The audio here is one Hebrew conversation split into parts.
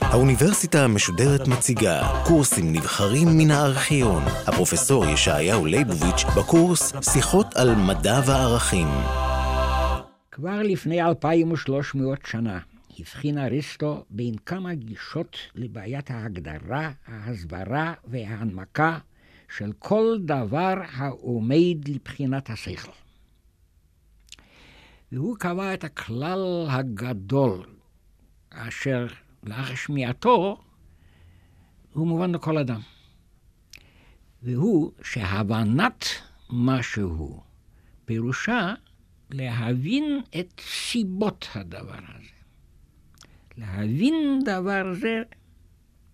האוניברסיטה המשודרת מציגה קורסים נבחרים מן הארכיון. הפרופסור ישעיהו ליבוביץ' בקורס שיחות על מדע וערכים. כבר לפני 2,300 שנה הבחין אריסטו בין כמה גישות לבעיית ההגדרה, ההסברה וההנמקה של כל דבר העומד לבחינת השכל. והוא קבע את הכלל הגדול, אשר לאחר שמיעתו הוא מובן לכל אדם. והוא שהבנת משהו פירושה להבין את סיבות הדבר הזה. להבין דבר זה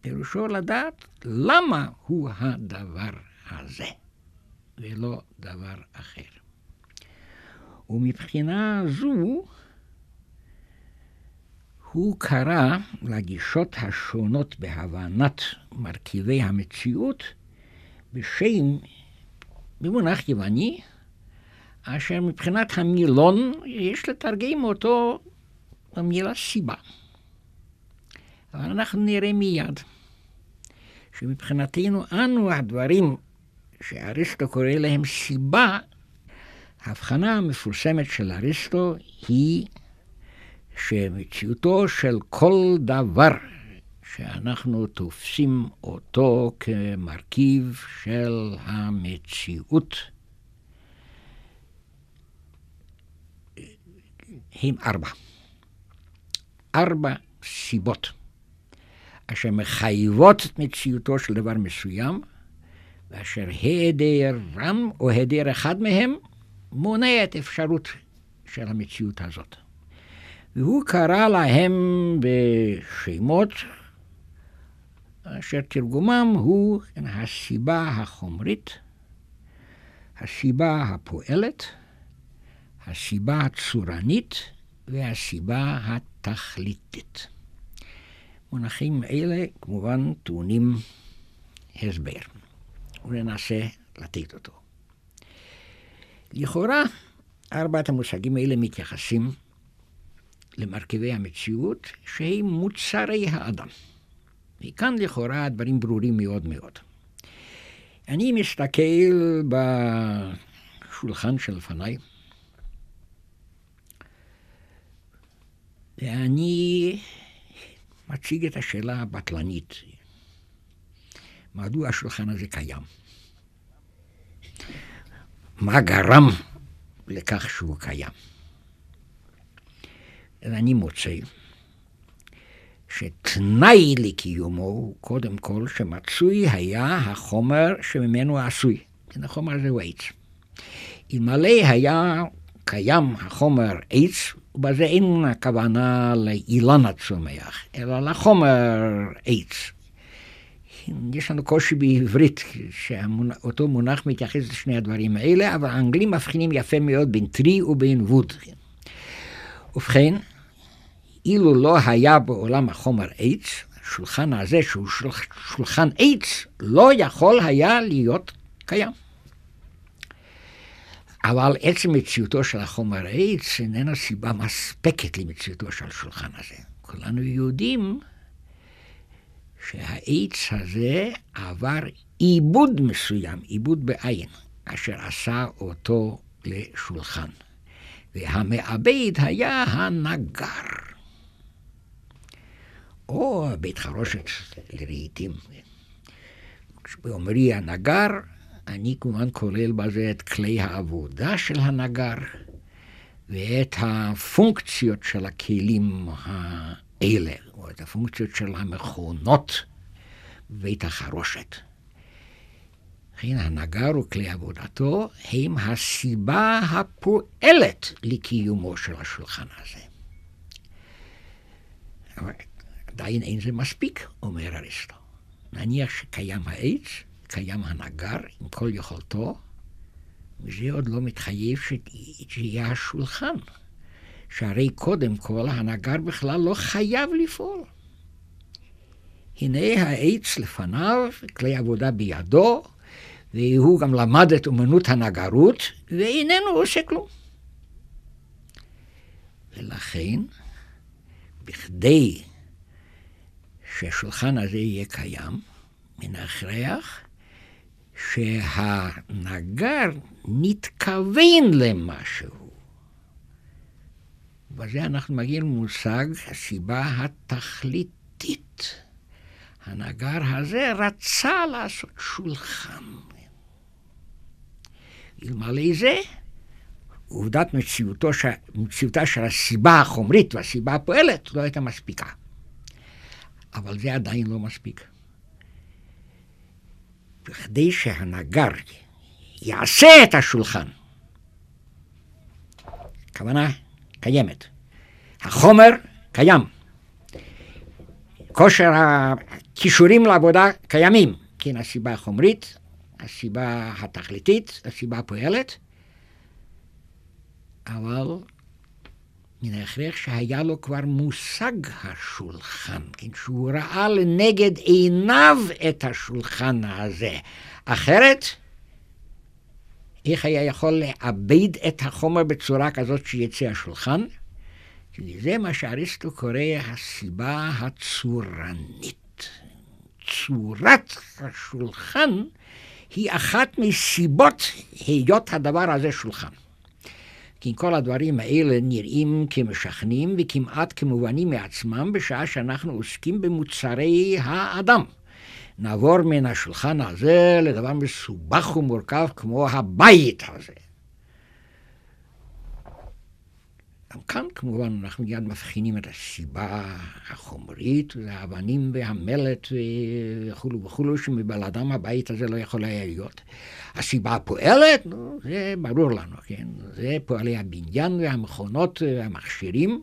פירושו לדעת למה הוא הדבר הזה, ולא דבר אחר. ומבחינה זו, הוא קרא לגישות השונות בהבנת מרכיבי המציאות בשם, במונח יווני, אשר מבחינת המילון יש לתרגם אותו במילה סיבה. אבל אנחנו נראה מיד שמבחינתנו אנו הדברים שאריסטו קורא להם סיבה, ההבחנה המפורסמת של אריסטו היא שמציאותו של כל דבר שאנחנו תופסים אותו כמרכיב של המציאות, הם ארבע. ארבע סיבות אשר מחייבות את מציאותו של דבר מסוים, ואשר היעדרם או היעדר אחד מהם מונע את אפשרות של המציאות הזאת. והוא קרא להם בשמות אשר תרגומם הוא הסיבה החומרית, הסיבה הפועלת, הסיבה הצורנית והסיבה התכליתית. מונחים אלה כמובן טעונים הסבר, וננסה לתת אותו. לכאורה, ארבעת המושגים האלה מתייחסים למרכיבי המציאות שהם מוצרי האדם. וכאן לכאורה הדברים ברורים מאוד מאוד. אני מסתכל בשולחן שלפניי, ואני מציג את השאלה הבטלנית, מדוע השולחן הזה קיים? מה גרם לכך שהוא קיים? ואני מוצא שתנאי לקיומו הוא קודם כל שמצוי היה החומר שממנו עשוי. כן, החומר הזה הוא עץ. אלמלא היה קיים החומר עץ, ובזה אין הכוונה לאילן הצומח, אלא לחומר עץ. יש לנו קושי בעברית, שאותו מונח מתייחס לשני הדברים האלה, אבל האנגלים מבחינים יפה מאוד בין טרי ובין ווד. ובכן, אילו לא היה בעולם החומר עץ, השולחן הזה, שהוא שולחן עץ, לא יכול היה להיות קיים. אבל עצם מציאותו של החומר עץ איננה סיבה מספקת למציאותו של השולחן הזה. כולנו יודעים שהעץ הזה עבר עיבוד מסוים, עיבוד בעין, אשר עשה אותו לשולחן. והמעבד היה הנגר. או בית חרושת לרהיטים. באומרי הנגר, אני כמובן כולל בזה את כלי העבודה של הנגר ואת הפונקציות של הכלים האלה, או את הפונקציות של המכונות בבית החרושת. לכן הנגר וכלי עבודתו הם הסיבה הפועלת לקיומו של השולחן הזה. אבל עדיין אין זה מספיק, אומר אריסטו. נניח שקיים העץ, קיים הנגר עם כל יכולתו, וזה עוד לא מתחייב שיהיה השולחן. שהרי קודם כל הנגר בכלל לא חייב לפעול. הנה העץ לפניו, כלי עבודה בידו, והוא גם למד את אומנות הנגרות, ואיננו עושה כלום. ולכן, בכדי שהשולחן הזה יהיה קיים, מן ההכרח שהנגר נתכוון למשהו. בזה אנחנו מגיעים למושג הסיבה התכליתית. הנגר הזה רצה לעשות שולחן. אלמלא זה, עובדת מציאותו, מציאותה של הסיבה החומרית והסיבה הפועלת לא הייתה מספיקה. אבל זה עדיין לא מספיק. בכדי שהנגר יעשה את השולחן, כוונה קיימת. החומר קיים. כושר הכישורים לעבודה קיימים. כן, הסיבה החומרית, הסיבה התכליתית, הסיבה הפועלת, אבל מן ההכרח שהיה לו כבר מושג השולחן, כן, שהוא ראה לנגד עיניו את השולחן הזה. אחרת, איך היה יכול לעבד את החומר בצורה כזאת שיצא השולחן? כי זה מה שאריסטו קורא הסיבה הצורנית. צורת השולחן היא אחת מסיבות היות הדבר הזה שולחן. כי כל הדברים האלה נראים כמשכנעים וכמעט כמובנים מעצמם בשעה שאנחנו עוסקים במוצרי האדם. נעבור מן השולחן הזה לדבר מסובך ומורכב כמו הבית הזה. גם כאן כמובן אנחנו מיד מבחינים את הסיבה החומרית, זה האבנים והמלט וכולו וכולו, שמבלעדם הבית הזה לא יכול היה להיות. הסיבה הפועלת, נו, זה ברור לנו, כן? זה פועלי הבניין והמכונות והמכשירים.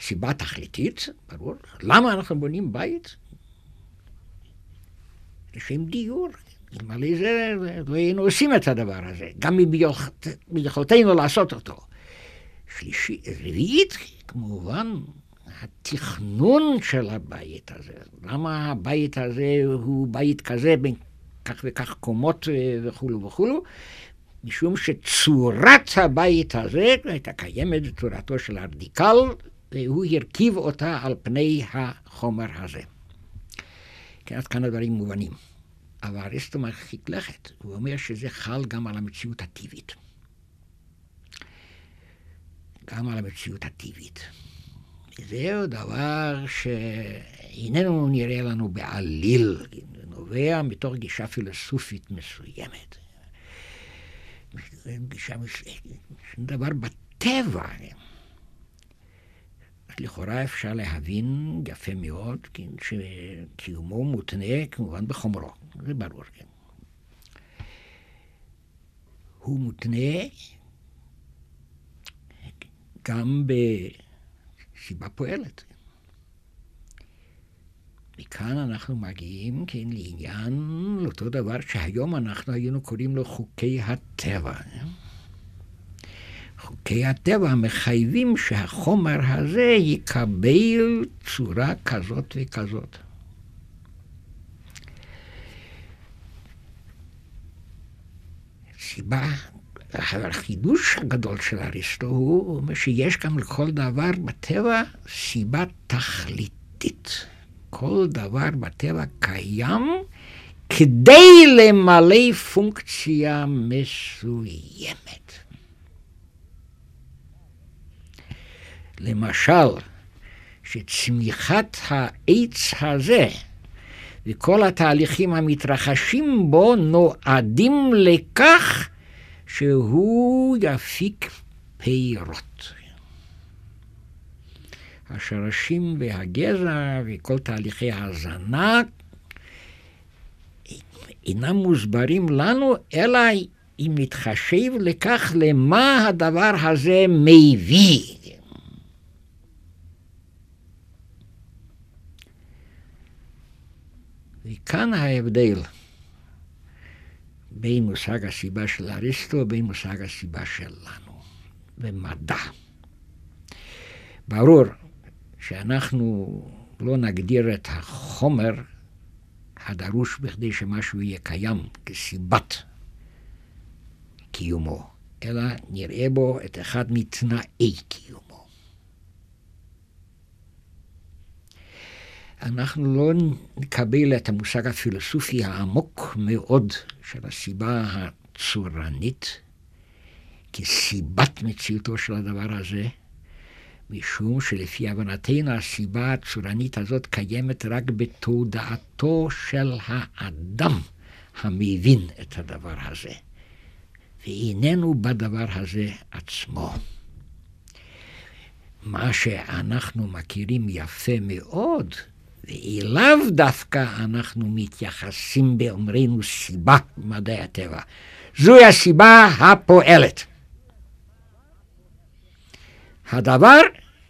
סיבה תכליתית, ברור. למה אנחנו בונים בית? לשם דיור. אלמלא זה, לא היינו עושים את הדבר הזה, גם ביכולתנו לעשות אותו. שלישי, רביעית, כמובן, התכנון של הבית הזה. למה הבית הזה הוא בית כזה בין כך וכך קומות אה, וכולו וכולו? משום שצורת הבית הזה הייתה קיימת בצורתו של הרדיקל, והוא הרכיב אותה על פני החומר הזה. כן, עד כאן הדברים מובנים. אבל אריסטו מרחיק לכת, הוא אומר שזה חל גם על המציאות הטבעית. גם על המציאות הטבעית. זהו דבר שאיננו נראה לנו בעליל, נובע מתוך גישה פילוסופית מסוימת. גישה דבר בטבע. לכאורה אפשר להבין יפה מאוד, כן, שקיומו מותנה כמובן בחומרו, זה ברור, כן. הוא מותנה גם בסיבה פועלת. מכאן אנחנו מגיעים, כן, לעניין, לאותו דבר שהיום אנחנו היינו קוראים לו חוקי הטבע. חוקי הטבע מחייבים שהחומר הזה יקבל צורה כזאת וכזאת. סיבה החידוש הגדול של אריסטו הוא שיש גם לכל דבר בטבע סיבה תכליתית. כל דבר בטבע קיים כדי למלא פונקציה מסוימת. למשל, שצמיחת העץ הזה וכל התהליכים המתרחשים בו נועדים לכך שהוא יפיק פירות. השרשים והגזע וכל תהליכי ההזנה אינם מוסברים לנו, אלא אם נתחשב לכך למה הדבר הזה מביא. וכאן ההבדל. בין מושג הסיבה של אריסטו ובין מושג הסיבה שלנו, במדע. ברור שאנחנו לא נגדיר את החומר הדרוש בכדי שמשהו יהיה קיים כסיבת קיומו, אלא נראה בו את אחד מתנאי קיומו. אנחנו לא נקבל את המושג הפילוסופי העמוק מאוד של הסיבה הצורנית כסיבת מציאותו של הדבר הזה, משום שלפי הבנתנו הסיבה הצורנית הזאת קיימת רק בתודעתו של האדם המבין את הדבר הזה, ואיננו בדבר הזה עצמו. מה שאנחנו מכירים יפה מאוד, ואליו דווקא אנחנו מתייחסים באומרנו סיבה במדעי הטבע. זוהי הסיבה הפועלת. הדבר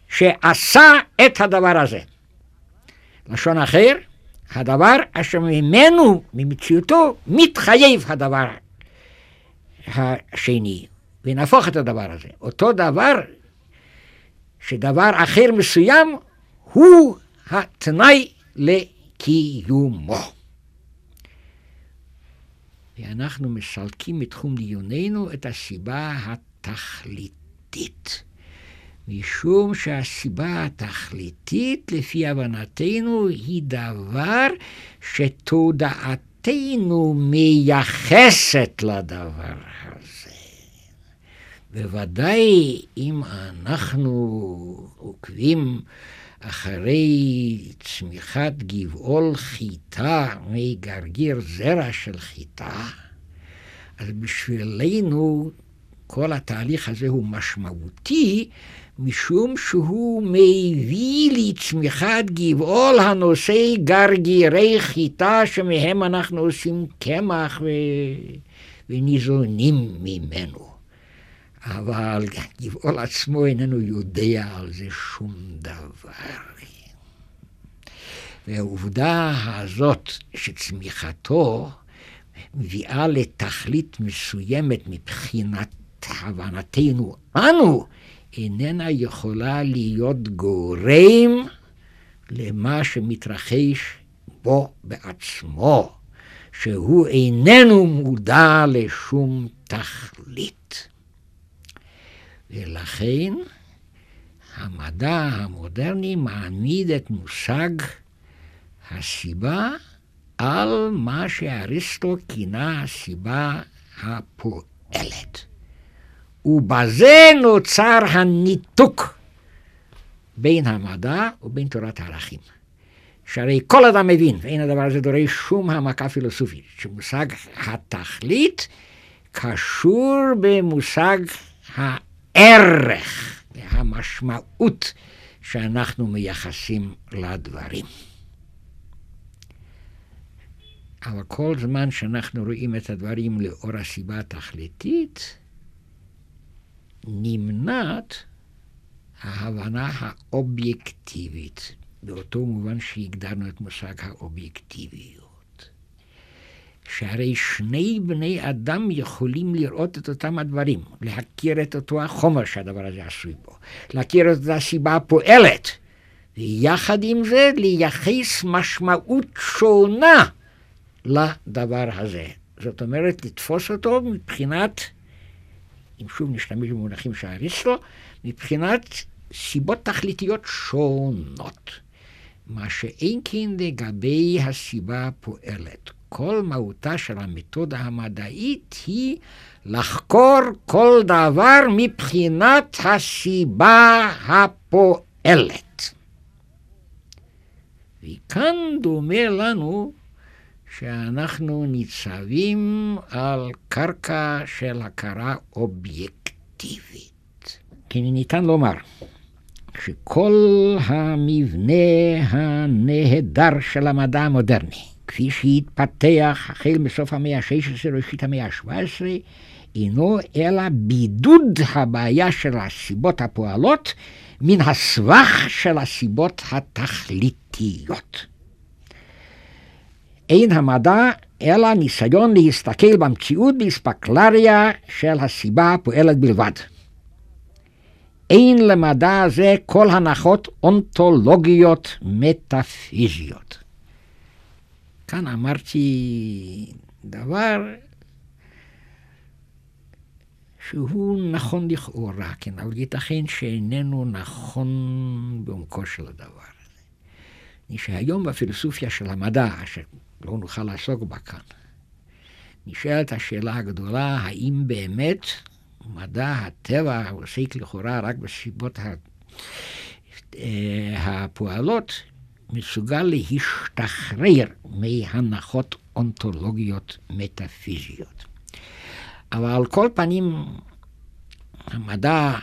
שעשה את הדבר הזה. לשון אחר, הדבר אשר ממנו, ממציאותו, מתחייב הדבר השני, ונהפוך את הדבר הזה. אותו דבר, שדבר אחר מסוים הוא התנאי לקיומו. ואנחנו מסלקים מתחום דיוננו את הסיבה התכליתית. משום שהסיבה התכליתית, לפי הבנתנו, היא דבר שתודעתנו מייחסת לדבר הזה. בוודאי אם אנחנו עוקבים אחרי צמיחת גבעול חיטה מגרגיר זרע של חיטה, אז בשבילנו כל התהליך הזה הוא משמעותי, משום שהוא מביא לצמיחת גבעול הנושא גרגירי חיטה שמהם אנחנו עושים קמח ו... וניזונים ממנו. אבל גבעול עצמו איננו יודע על זה שום דבר. והעובדה הזאת שצמיחתו מביאה לתכלית מסוימת מבחינת הבנתנו אנו, איננה יכולה להיות גורם למה שמתרחש בו בעצמו, שהוא איננו מודע לשום תכלית. ולכן המדע המודרני מעמיד את מושג הסיבה על מה שאריסטו כינה הסיבה הפועלת. ובזה נוצר הניתוק בין המדע ובין תורת הערכים. שהרי כל אדם מבין, ואין הדבר הזה דורש שום העמקה פילוסופית, שמושג התכלית קשור במושג הערך והמשמעות שאנחנו מייחסים לדברים. אבל כל זמן שאנחנו רואים את הדברים לאור הסיבה התכליתית, נמנעת ההבנה האובייקטיבית, באותו מובן שהגדרנו את מושג האובייקטיביות. שהרי שני בני אדם יכולים לראות את אותם הדברים, להכיר את אותו החומר שהדבר הזה עשוי בו, להכיר את הסיבה הפועלת, ויחד עם זה לייחס משמעות שונה לדבר הזה. זאת אומרת, לתפוס אותו מבחינת אם שוב נשתמש במונחים של אריסטו, מבחינת סיבות תכליתיות שונות. מה שאין כן לגבי הסיבה הפועלת. כל מהותה של המתודה המדעית היא לחקור כל דבר מבחינת הסיבה הפועלת. וכאן דומה לנו שאנחנו ניצבים על קרקע של הכרה אובייקטיבית. כי ניתן לומר שכל המבנה הנהדר של המדע המודרני, כפי שהתפתח החל מסוף המאה ה-16 ראשית המאה ה-17, אינו אלא בידוד הבעיה של הסיבות הפועלות מן הסבך של הסיבות התכליתיות. אין המדע אלא ניסיון להסתכל במציאות באספקלריה של הסיבה הפועלת בלבד. אין למדע הזה כל הנחות אונתולוגיות מטאפיזיות. כאן אמרתי דבר שהוא נכון לכאורה, כן, אבל ייתכן שאיננו נכון בעומקו של הדבר הזה. שהיום בפילוסופיה של המדע, שלא נוכל לעסוק בה כאן, נשאלת השאלה הגדולה, האם באמת מדע הטבע עוסק לכאורה רק בסיבות הפועלות, מסוגל להשתחרר מהנחות אונתולוגיות מטאפיזיות. אבל על כל פנים, המדע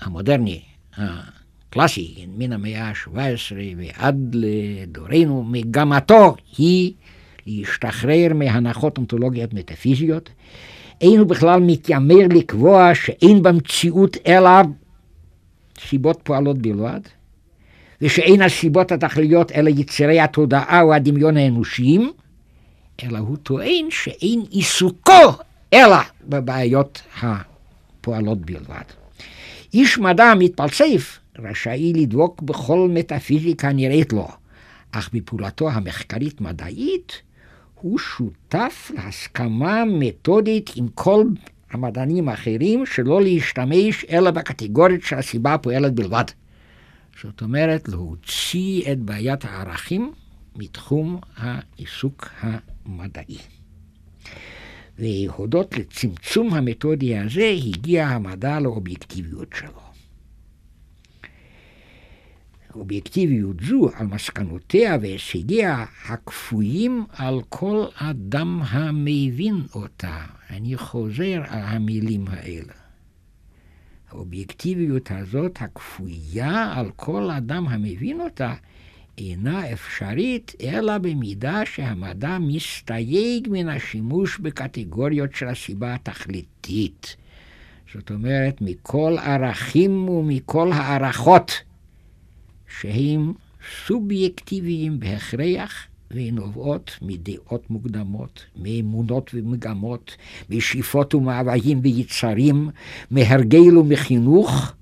המודרני, הקלאסי, מן המאה ה-17 ועד לדורנו, מגמתו היא להשתחרר מהנחות אונתולוגיות מטאפיזיות. אין הוא בכלל מתיימר לקבוע שאין במציאות אלא סיבות פועלות בלבד, ושאין הסיבות התכליות אלא יצירי התודעה או הדמיון האנושיים, אלא הוא טוען שאין עיסוקו אלא בבעיות הפועלות בלבד. איש מדע מתפלסף רשאי לדבוק בכל מטאפיזיקה נראית לו, אך בפעולתו המחקרית-מדעית הוא שותף להסכמה מתודית עם כל המדענים האחרים שלא להשתמש אלא בקטגוריות שהסיבה הפועלת בלבד. זאת אומרת, להוציא את בעיית הערכים מתחום העיסוק המדעי. והודות לצמצום המתודי הזה, הגיע המדע לאובייקטיביות שלו. אובייקטיביות זו על מסקנותיה והישגיה הכפויים על כל אדם המבין אותה. אני חוזר על המילים האלה. האובייקטיביות הזאת הכפויה על כל אדם המבין אותה אינה אפשרית אלא במידה שהמדע מסתייג מן השימוש בקטגוריות של הסיבה התכליתית. זאת אומרת, מכל ערכים ומכל הערכות שהם סובייקטיביים בהכרח ונובעות מדעות מוקדמות, מאמונות ומגמות, משאיפות ומאוויים ויצרים, מהרגל ומחינוך,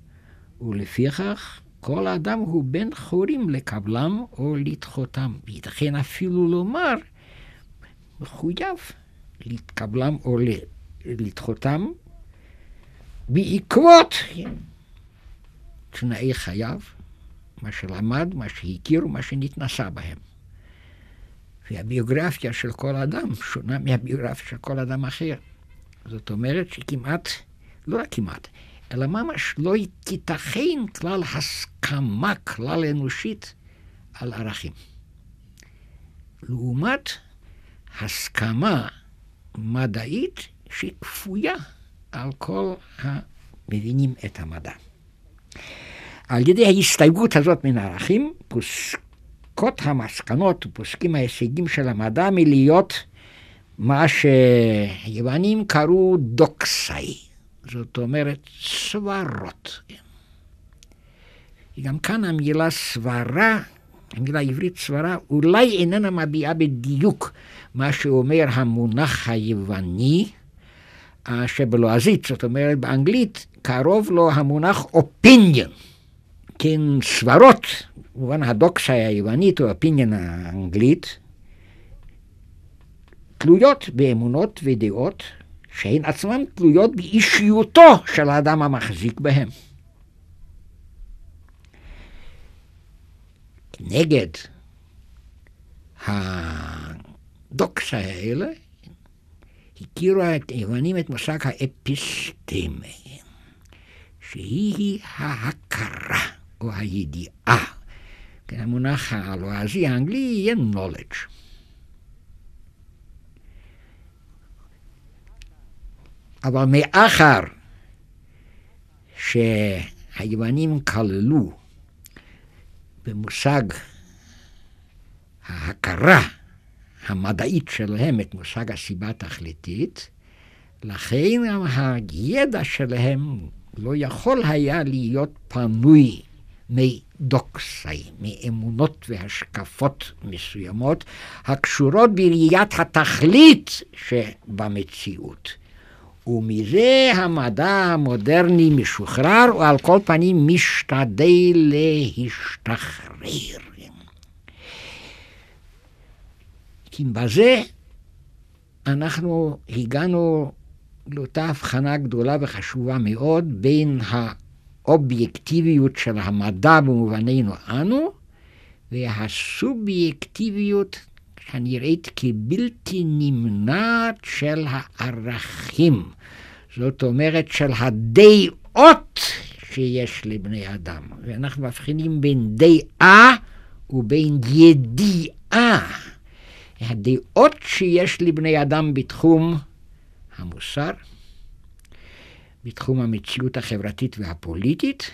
ולפיכך כל אדם הוא בן חורים לקבלם או לדחותם. וייתכן אפילו לומר, מחויב להתקבלם או לדחותם בעקבות תנאי חייו, מה שלמד, מה שהכיר ומה שנתנסה בהם. והביוגרפיה של כל אדם שונה מהביוגרפיה של כל אדם אחר. זאת אומרת שכמעט, לא רק כמעט, אלא ממש לא תיתכן כלל הסכמה כלל אנושית על ערכים. לעומת הסכמה מדעית שכפויה על כל המבינים את המדע. על ידי ההסתייגות הזאת מן הערכים, פוסקות המסקנות ופוסקים ההישגים של המדע מלהיות מה שיוונים קראו דוקסאי, זאת אומרת סברות. גם כאן המילה סברה, המילה העברית סברה, אולי איננה מביעה בדיוק מה שאומר המונח היווני, שבלועזית, זאת אומרת באנגלית, קרוב לו המונח אופיניון. כן, סברות, במובן הדוקסה היוונית או אופיניון האנגלית, תלויות באמונות ודעות שהן עצמן תלויות באישיותו של האדם המחזיק בהם. נגד הדוקסה האלה, הכירו היוונים את מושג האפיסטמה, שהיא ההכרה או הידיעה. כן, המונח הלועזי האנגלי יהיה knowledge. אבל מאחר שהיוונים כללו במושג ההכרה המדעית שלהם את מושג הסיבה התכליתית, לכן הידע שלהם לא יכול היה להיות פנוי מדוקסאי, מאמונות והשקפות מסוימות, הקשורות בראיית התכלית שבמציאות. ומזה המדע המודרני משוחרר, ועל כל פנים משתדל להשתחרר. כי בזה אנחנו הגענו לאותה הבחנה גדולה וחשובה מאוד בין האובייקטיביות של המדע במובננו אנו, והסובייקטיביות הנראית כבלתי נמנעת של הערכים. זאת אומרת, של הדעות שיש לבני אדם. ואנחנו מבחינים בין דעה ובין ידיעה. הדעות שיש לבני אדם בתחום המוסר, בתחום המציאות החברתית והפוליטית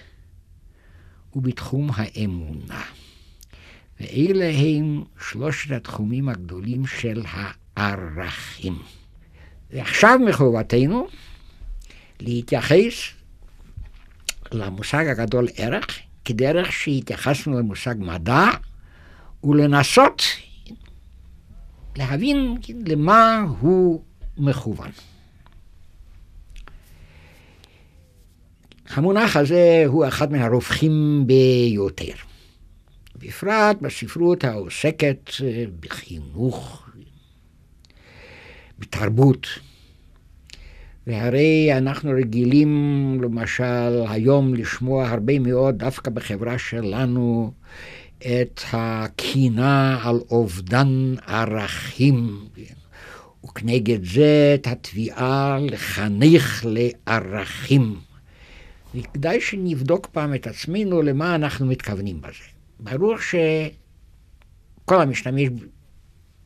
ובתחום האמונה. ואלה הם שלושת התחומים הגדולים של הערכים. ועכשיו מחובתנו להתייחס למושג הגדול ערך, כדרך שהתייחסנו למושג מדע, ולנסות להבין למה הוא מכוון. המונח הזה הוא אחד מן הרווחים ביותר. בפרט בספרות העוסקת אה, בחינוך, בתרבות. והרי אנחנו רגילים, למשל, היום לשמוע הרבה מאוד, דווקא בחברה שלנו, את הקינה על אובדן ערכים, וכנגד זה את התביעה לחנך לערכים. וכדאי שנבדוק פעם את עצמנו למה אנחנו מתכוונים בזה. ברור שכל המשתמש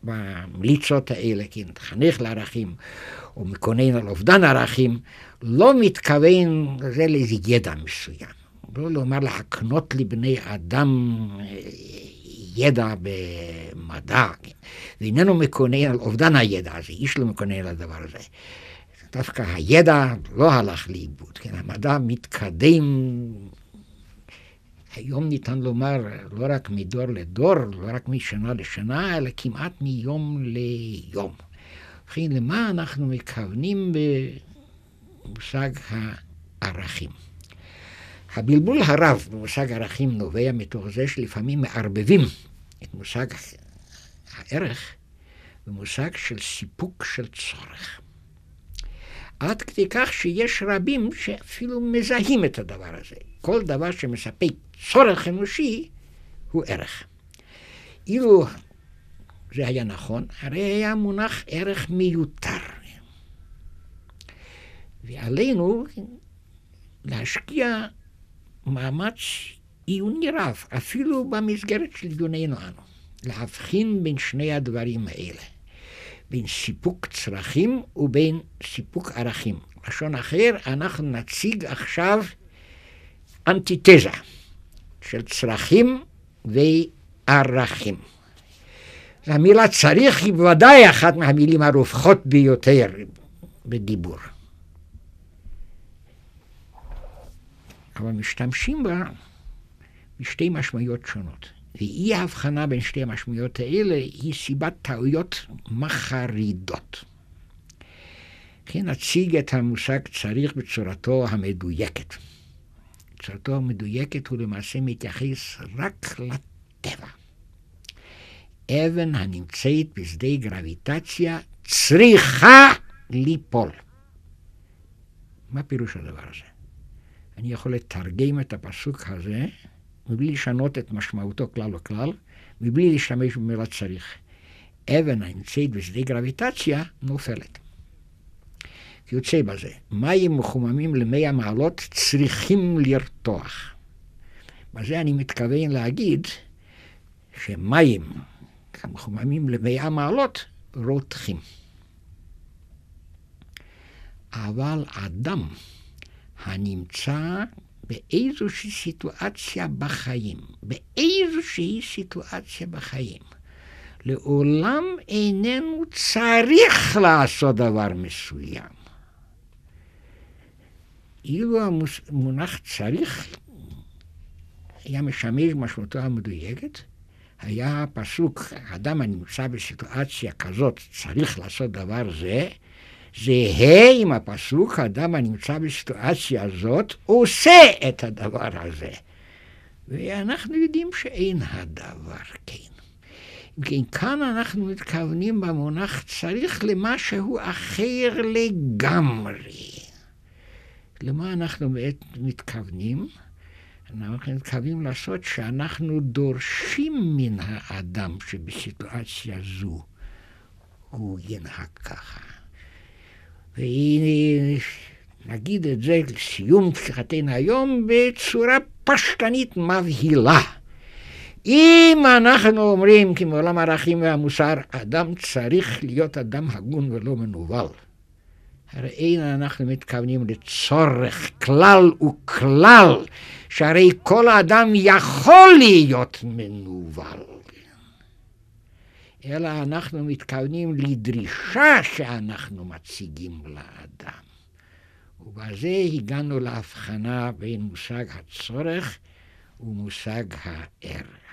במליצות האלה, כן, תחנך לערכים, או מקונן על אובדן ערכים, לא מתכוון לזה לאיזה ידע מסוים. לא לומר להקנות לבני אדם אה, ידע במדע, ואיננו מקונן על אובדן הידע הזה, איש לא מקונן על הדבר הזה. דווקא הידע לא הלך לאיבוד, כן, המדע מתקדם היום ניתן לומר לא רק מדור לדור, לא רק משנה לשנה, אלא כמעט מיום ליום. ובכן, למה אנחנו מכוונים במושג הערכים? הבלבול הרב במושג ערכים נובע מתוך זה שלפעמים מערבבים את מושג הערך במושג של סיפוק של צורך. עד כדי כך שיש רבים שאפילו מזהים את הדבר הזה. כל דבר שמספק צורך אנושי הוא ערך. אילו זה היה נכון, הרי היה מונח ערך מיותר. ועלינו להשקיע מאמץ עיוני רב, אפילו במסגרת של דיוננו אנו, להבחין בין שני הדברים האלה, בין סיפוק צרכים ובין סיפוק ערכים. לשון אחר, אנחנו נציג עכשיו אנטיתזה של צרכים וערכים. המילה צריך היא בוודאי אחת מהמילים הרווחות ביותר בדיבור. אבל משתמשים בה בשתי משמעויות שונות. ואי ההבחנה בין שתי המשמעויות האלה היא סיבת טעויות מחרידות. כן נציג את המושג צריך בצורתו המדויקת. צורתו המדויקת הוא למעשה מתייחס רק לטבע. אבן הנמצאת בשדה גרביטציה צריכה ליפול. מה פירוש הדבר הזה? אני יכול לתרגם את הפסוק הזה מבלי לשנות את משמעותו כלל וכלל, מבלי להשתמש במילה צריך. אבן הנמצאת בשדה גרביטציה נופלת. יוצא בזה, מים מחוממים למאה מעלות צריכים לרתוח. בזה אני מתכוון להגיד שמים מחוממים למאה מעלות רותחים. אבל אדם הנמצא באיזושהי סיטואציה בחיים, באיזושהי סיטואציה בחיים, לעולם איננו צריך לעשות דבר מסוים. אילו המונח צריך היה משמש משמעותו המדויקת, היה הפסוק, אדם הנמצא בסיטואציה כזאת צריך לעשות דבר זה, זהה עם הפסוק, אדם הנמצא בסיטואציה הזאת עושה את הדבר הזה. ואנחנו יודעים שאין הדבר כן. אם כן, כאן אנחנו מתכוונים במונח צריך למשהו אחר לגמרי. למה אנחנו מתכוונים? אנחנו מתכוונים לעשות שאנחנו דורשים מן האדם שבסיטואציה זו הוא ינהג ככה. והנה, נגיד את זה לסיום שיחתנו היום בצורה פשטנית מבהילה. אם אנחנו אומרים כי מעולם הערכים והמוסר, אדם צריך להיות אדם הגון ולא מנוול. הרי אין אנחנו מתכוונים לצורך כלל וכלל, שהרי כל אדם יכול להיות מנוול. אלא אנחנו מתכוונים לדרישה שאנחנו מציגים לאדם. ובזה הגענו להבחנה בין מושג הצורך ומושג הערך.